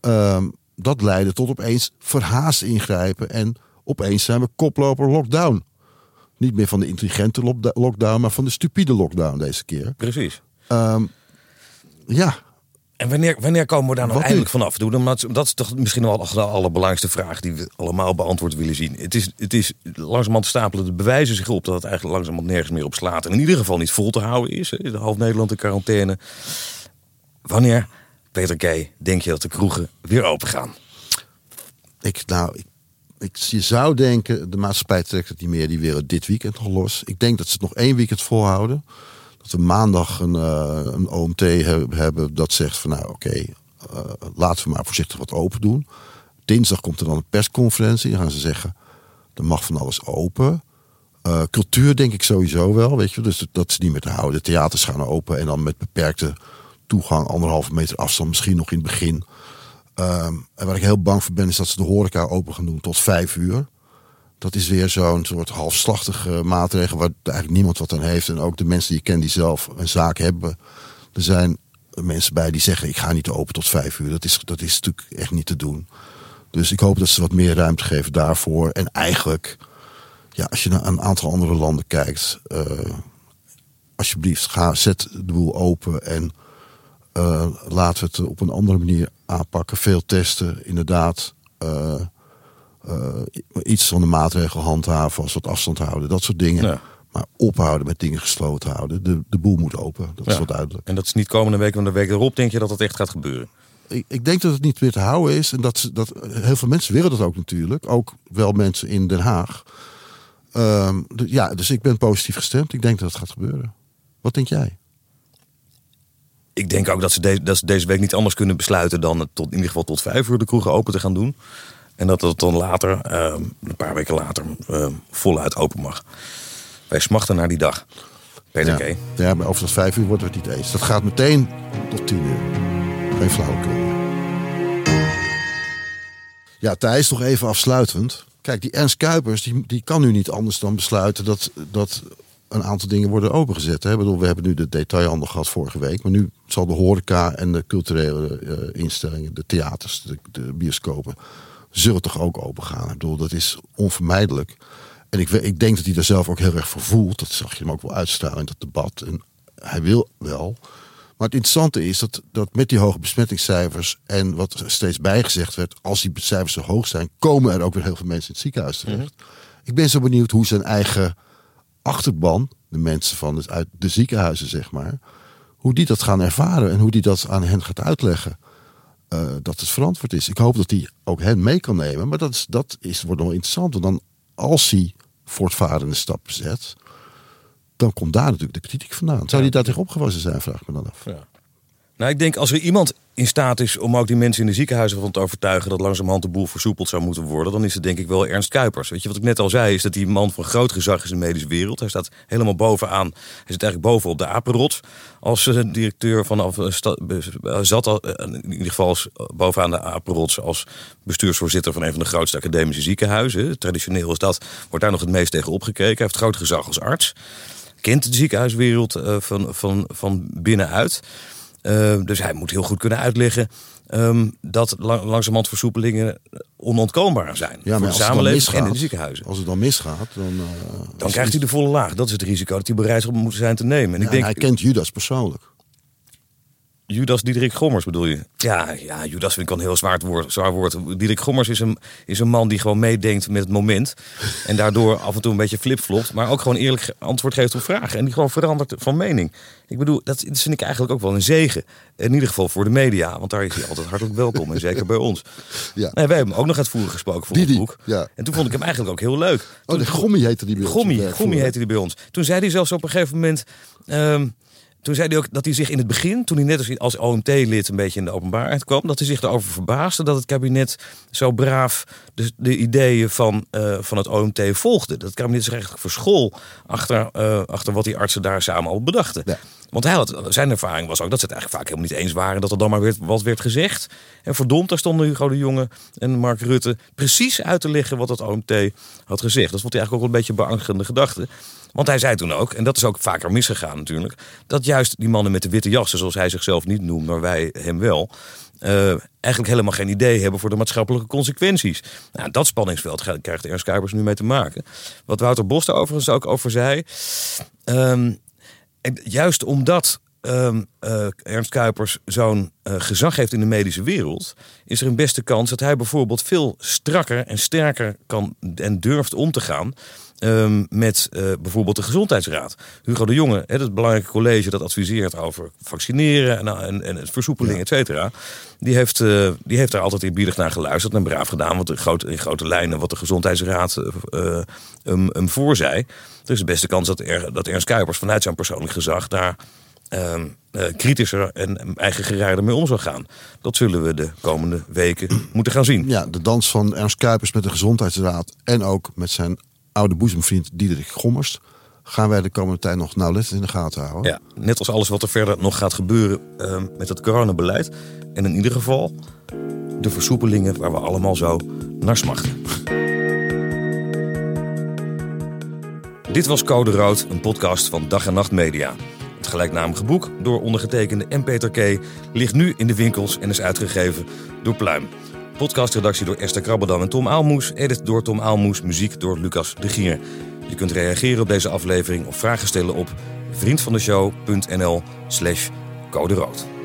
Um, dat leidde tot opeens verhaast ingrijpen. En opeens zijn we koploper lockdown. Niet meer van de intelligente lockdown, maar van de stupide lockdown deze keer. Precies. Ehm, ja, en wanneer, wanneer komen we daar nou eindelijk vanaf? Doen? Dat, dat is toch misschien wel de allerbelangrijkste vraag die we allemaal beantwoord willen zien. Het is, het is langzamerhand stapelen de bewijzen zich op dat het eigenlijk langzamerhand nergens meer op slaat. En in ieder geval niet vol te houden is. De half Nederland in quarantaine. Wanneer, Peter K., denk je dat de kroegen weer open gaan? Ik, nou, ik, ik, je zou denken, de maatschappij trekt het niet meer, die weer dit weekend nog los. Ik denk dat ze het nog één weekend volhouden dat we maandag een, uh, een OMT hebben dat zegt van nou oké, eh, laten we maar voorzichtig wat open doen. Dinsdag komt er dan een persconferentie. Dan gaan ze zeggen, er mag van alles open. Uh, cultuur denk ik sowieso wel, weet je. Dus dat is niet meer houden. De theaters gaan open en dan met beperkte toegang, anderhalve meter afstand, misschien nog in het begin. Ehm, en waar ik heel bang voor ben, is dat ze de horeca open gaan doen tot vijf uur dat is weer zo'n soort halfslachtige maatregel waar eigenlijk niemand wat aan heeft. En ook de mensen die je kent die zelf een zaak hebben. Er zijn mensen bij die zeggen ik ga niet open tot vijf uur. Dat is, dat is natuurlijk echt niet te doen. Dus ik hoop dat ze wat meer ruimte geven daarvoor. En eigenlijk, ja, als je naar een aantal andere landen kijkt, uh, alsjeblieft, ga, zet de boel open en uh, laten we het op een andere manier aanpakken. Veel testen, inderdaad. Uh, uh, iets van de maatregel handhaven, als wat afstand houden, dat soort dingen. Maar ophouden met dingen gesloten houden. De, de boel moet open, dat is wel duidelijk. En dat is niet komende week, maar de week erop denk je dat dat echt gaat gebeuren? Ik, ik denk dat het niet meer te houden is. En dat, dat heel veel mensen willen dat ook natuurlijk. Ook wel mensen in Den Haag. Um, ja, dus ik ben positief gestemd. Ik denk dat het gaat gebeuren. Wat denk jij? Ik denk ook dat ze, de, dat ze deze week niet anders kunnen besluiten dan tot, in ieder geval tot vijf uur de kroegen open te gaan doen. En dat het dan later, ehm, een paar weken later, ehm, voluit open mag. Wij smachten naar die dag. Peter ja. Ja, maar over dat vijf uur wordt het niet eens. Dat gaat meteen tot tien uur. Geen flauwekul. Ja, Thijs, nog even afsluitend. Kijk, die Ernst Kuipers, die, die kan nu niet anders dan besluiten dat, dat een aantal dingen worden opengezet. Hè? Bedoel, we hebben nu de detailhandel gehad vorige week. Maar nu zal de horeca en de culturele uh, instellingen, de theaters, de, de bioscopen zullen toch ook open gaan. Ik bedoel, dat is onvermijdelijk. En ik, ik denk dat hij daar zelf ook heel erg voor voelt. Dat zag je hem ook wel uitstralen in dat debat. En hij wil wel. Maar het interessante is dat, dat met die hoge besmettingscijfers en wat steeds bijgezegd werd, als die cijfers zo hoog zijn, komen er ook weer heel veel mensen in het ziekenhuis terecht. Mhm. Ik ben zo benieuwd hoe zijn eigen achterban, de mensen van het, uit de ziekenhuizen zeg maar, hoe die dat gaan ervaren en hoe die dat aan hen gaat uitleggen. Uh, dat het verantwoord is. Ik hoop dat hij ook hen mee kan nemen. Maar dat, is, dat is, wordt nog interessant. Want dan, als hij voortvarende stappen zet, dan komt daar natuurlijk de kritiek vandaan. Zou hij daar tegen opgewassen zijn, vraag ik me dan af. Ja. Nou, ik denk als er iemand in staat is om ook die mensen in de ziekenhuizen van te overtuigen dat langzamerhand de boel versoepeld zou moeten worden, dan is het denk ik wel Ernst Kuipers. Weet je wat ik net al zei, is dat die man van groot gezag is in de medische wereld. Hij staat helemaal bovenaan. Hij zit eigenlijk boven op de apenrots als uh, directeur van uh, zat al, in ieder geval als, bovenaan de apenrots als bestuursvoorzitter van een van de grootste academische ziekenhuizen. Traditioneel is dat, wordt daar nog het meest tegen opgekeken. Hij heeft groot gezag als arts. Kent de ziekenhuiswereld van, van, van binnenuit. Uh, dus hij moet heel goed kunnen uitleggen um, dat lang, langzamerhand versoepelingen onontkoombaar zijn. Ja, voor de samenleving en in de ziekenhuizen. Als het dan misgaat, dan... Uh, dan krijgt hij de volle laag. Dat is het risico dat hij bereid moet zijn te nemen. En ja, ik denk, hij kent Judas persoonlijk. Judas Diederik Gommers bedoel je? Ja, ja Judas vind ik wel een heel zwaar woord. Zwaar woord. Diederik Gommers is een, is een man die gewoon meedenkt met het moment. En daardoor af en toe een beetje flipflopt. Maar ook gewoon eerlijk antwoord geeft op vragen. En die gewoon verandert van mening. Ik bedoel, dat vind ik eigenlijk ook wel een zegen. In ieder geval voor de media. Want daar is hij altijd hartelijk welkom. En zeker bij ons. Ja. Nee, wij hebben ook nog het voeren gesproken voor het boek. Ja. En toen vond ik hem eigenlijk ook heel leuk. Oh, de Gommie heette die bij ons. Gommie, Gommie heette die bij ons. Toen zei hij zelfs op een gegeven moment... Um, toen zei hij ook dat hij zich in het begin, toen hij net als OMT-lid een beetje in de openbaarheid kwam, dat hij zich erover verbaasde dat het kabinet zo braaf de, de ideeën van, uh, van het OMT volgde. Dat het kabinet zich eigenlijk verschool achter, uh, achter wat die artsen daar samen al bedachten. Want hij had, zijn ervaring was ook dat ze het eigenlijk vaak helemaal niet eens waren dat er dan maar weer wat werd gezegd. En verdomd, daar stonden Hugo de Jonge en Mark Rutte precies uit te leggen wat het OMT had gezegd. Dat vond hij eigenlijk ook wel een beetje beangstigende gedachte. Want hij zei toen ook, en dat is ook vaker misgegaan natuurlijk, dat juist die mannen met de witte jassen, zoals hij zichzelf niet noemt, maar wij hem wel, uh, eigenlijk helemaal geen idee hebben voor de maatschappelijke consequenties. Nou, dat spanningsveld krijgt Ernst Kuipers nu mee te maken. Wat Wouter Bos daar overigens ook over zei. Um, juist omdat um, uh, Ernst Kuipers zo'n uh, gezag heeft in de medische wereld, is er een beste kans dat hij bijvoorbeeld veel strakker en sterker kan en durft om te gaan Um, met uh, bijvoorbeeld de Gezondheidsraad. Hugo de Jonge, het belangrijke college dat adviseert over vaccineren en, en, en versoepeling, ja. et cetera. Die heeft, uh, die heeft daar altijd eerbiedig naar geluisterd en braaf gedaan. Wat de in grote lijnen wat de Gezondheidsraad uh, hem, hem voorzei. Er is de beste kans dat, er, dat Ernst Kuipers vanuit zijn persoonlijk gezag daar um, uh, kritischer en eigen gerijder mee om zou gaan. Dat zullen we de komende weken [clears throat] moeten gaan zien. Ja, de dans van Ernst Kuipers met de Gezondheidsraad en ook met zijn oude boezemvriend Diederik Gommers gaan wij de komende tijd nog nauwlettend in de gaten houden. Ja, net als alles wat er verder nog gaat gebeuren uh, met het coronabeleid. En in ieder geval de versoepelingen waar we allemaal zo naar smachten. Dit was Code Rood, een podcast van Dag en Nacht Media. Het gelijknamige boek door ondergetekende en Peter K. ligt nu in de winkels en is uitgegeven door Pluim. Podcastredactie door Esther Krabbedam en Tom Aalmoes. Edit door Tom Aalmoes. Muziek door Lucas de Gier. Je kunt reageren op deze aflevering of vragen stellen op vriendvandeshow.nl slash code rood.